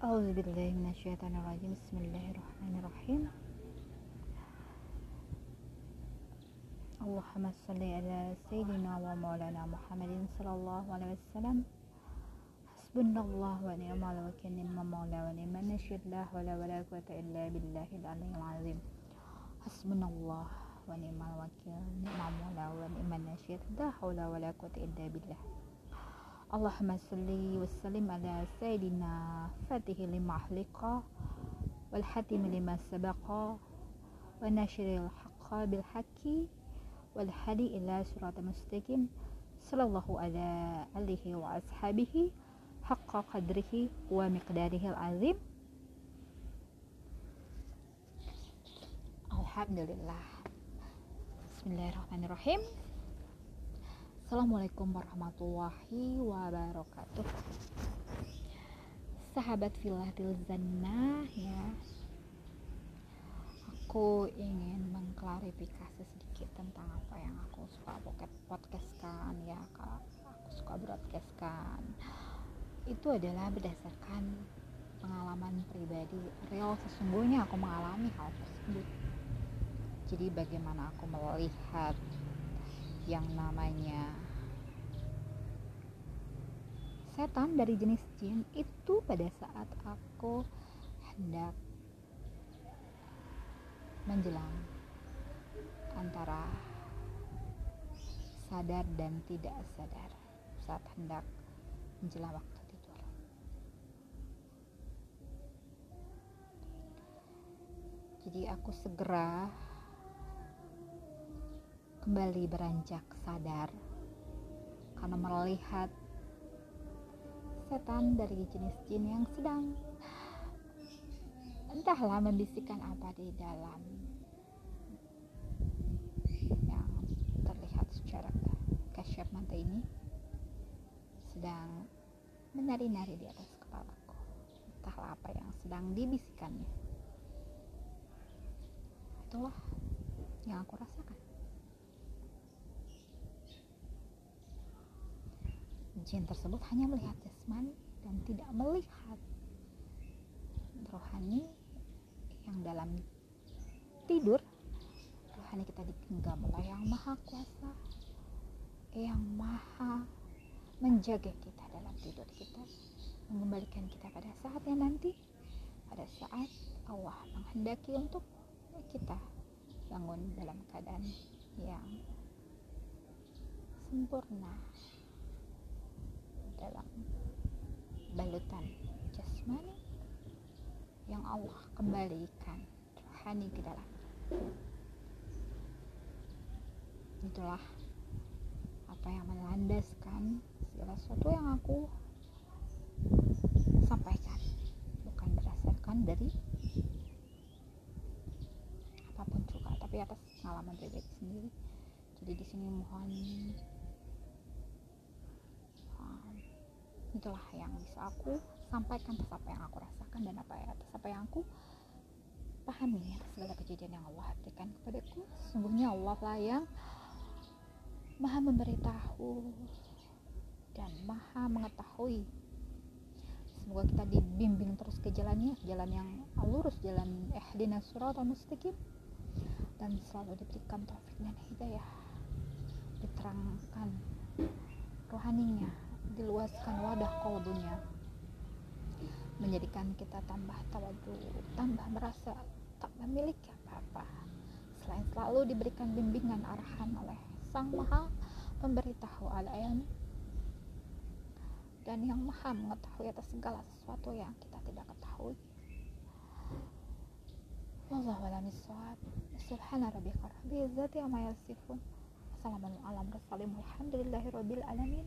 أعوذ بالله من الشيطان الرجيم. بسم الله الرحمن الرحيم. اللهم صل على سيدنا ومولانا محمد صلى الله عليه وسلم. حسبنا الله ونعم الوكيل. نعم المولى ونعم النصير لا حول ولا قوة إلا بالله العلي العظيم. حسبنا الله ونعم الوكيل. نعم المولى ونعم النصير لا حول ولا قوة إلا بالله. اللهم صل وسلم على سيدنا فاتح لما أحلق والحاتم لما سبق وناشر الحق بالحق والهدي إلى صراط مستقيم. صلى الله على آله وأصحابه حق قدره ومقداره العظيم. Alhamdulillah Bismillahirrahmanirrahim Assalamualaikum warahmatullahi wabarakatuh. Sahabat Filatil Zannah ya. Aku ingin mengklarifikasi sedikit tentang apa yang aku suka podcastkan ya Aku suka broadcastkan. Itu adalah berdasarkan pengalaman pribadi. Real sesungguhnya aku mengalami hal tersebut. Jadi bagaimana aku melihat yang namanya setan dari jenis jin itu pada saat aku hendak menjelang antara sadar dan tidak sadar saat hendak menjelang waktu tidur. Jadi aku segera kembali beranjak sadar karena melihat setan dari jenis jin yang sedang. Entahlah membisikkan apa di dalam. Yang terlihat secara kasyaf mata ini sedang menari-nari di atas kepalaku. Entahlah apa yang sedang dibisikkannya itulah yang aku rasakan jin tersebut hanya melihat jasmani dan tidak melihat rohani yang dalam tidur. Rohani kita digenggam oleh yang maha kuasa yang maha menjaga kita dalam tidur kita mengembalikan kita pada saatnya nanti pada saat Allah menghendaki untuk kita bangun dalam keadaan yang sempurna dalam balutan jasmani yang Allah kembalikan. Rohani ke dalam. Itulah apa yang melandaskan segala sesuatu yang aku sampaikan. Bukan berdasarkan dari apa pun juga tapi atas pengalaman pribadi sendiri. Jadi di sini mohon itulah yang bisa aku sampaikan atas apa yang aku rasakan dan apa atas apa yang aku pahami atas segala kejadian yang Allah berikan kepadaku. Sungguhnya Allah lah yang maha memberitahu dan maha mengetahui. Semoga kita dibimbing terus ke jalannya jalan yang lurus jalan ihdina suratal mustaqim. Dan selalu diberikan taufik dan hidayah. Diterangkan rohaninya diluaskan wadah kolbunya menjadikan kita tambah tawadu tambah merasa tak memiliki apa-apa selain selalu diberikan bimbingan arahan oleh sang maha memberitahu alam dan yang maha mengetahui atas segala sesuatu yang kita tidak ketahui Wallahu a'lam bishawab. Subhana rabbika rabbil izzati amma yasifun. Assalamualaikum warahmatullahi wabarakatuh. Alhamdulillahirabbil alamin.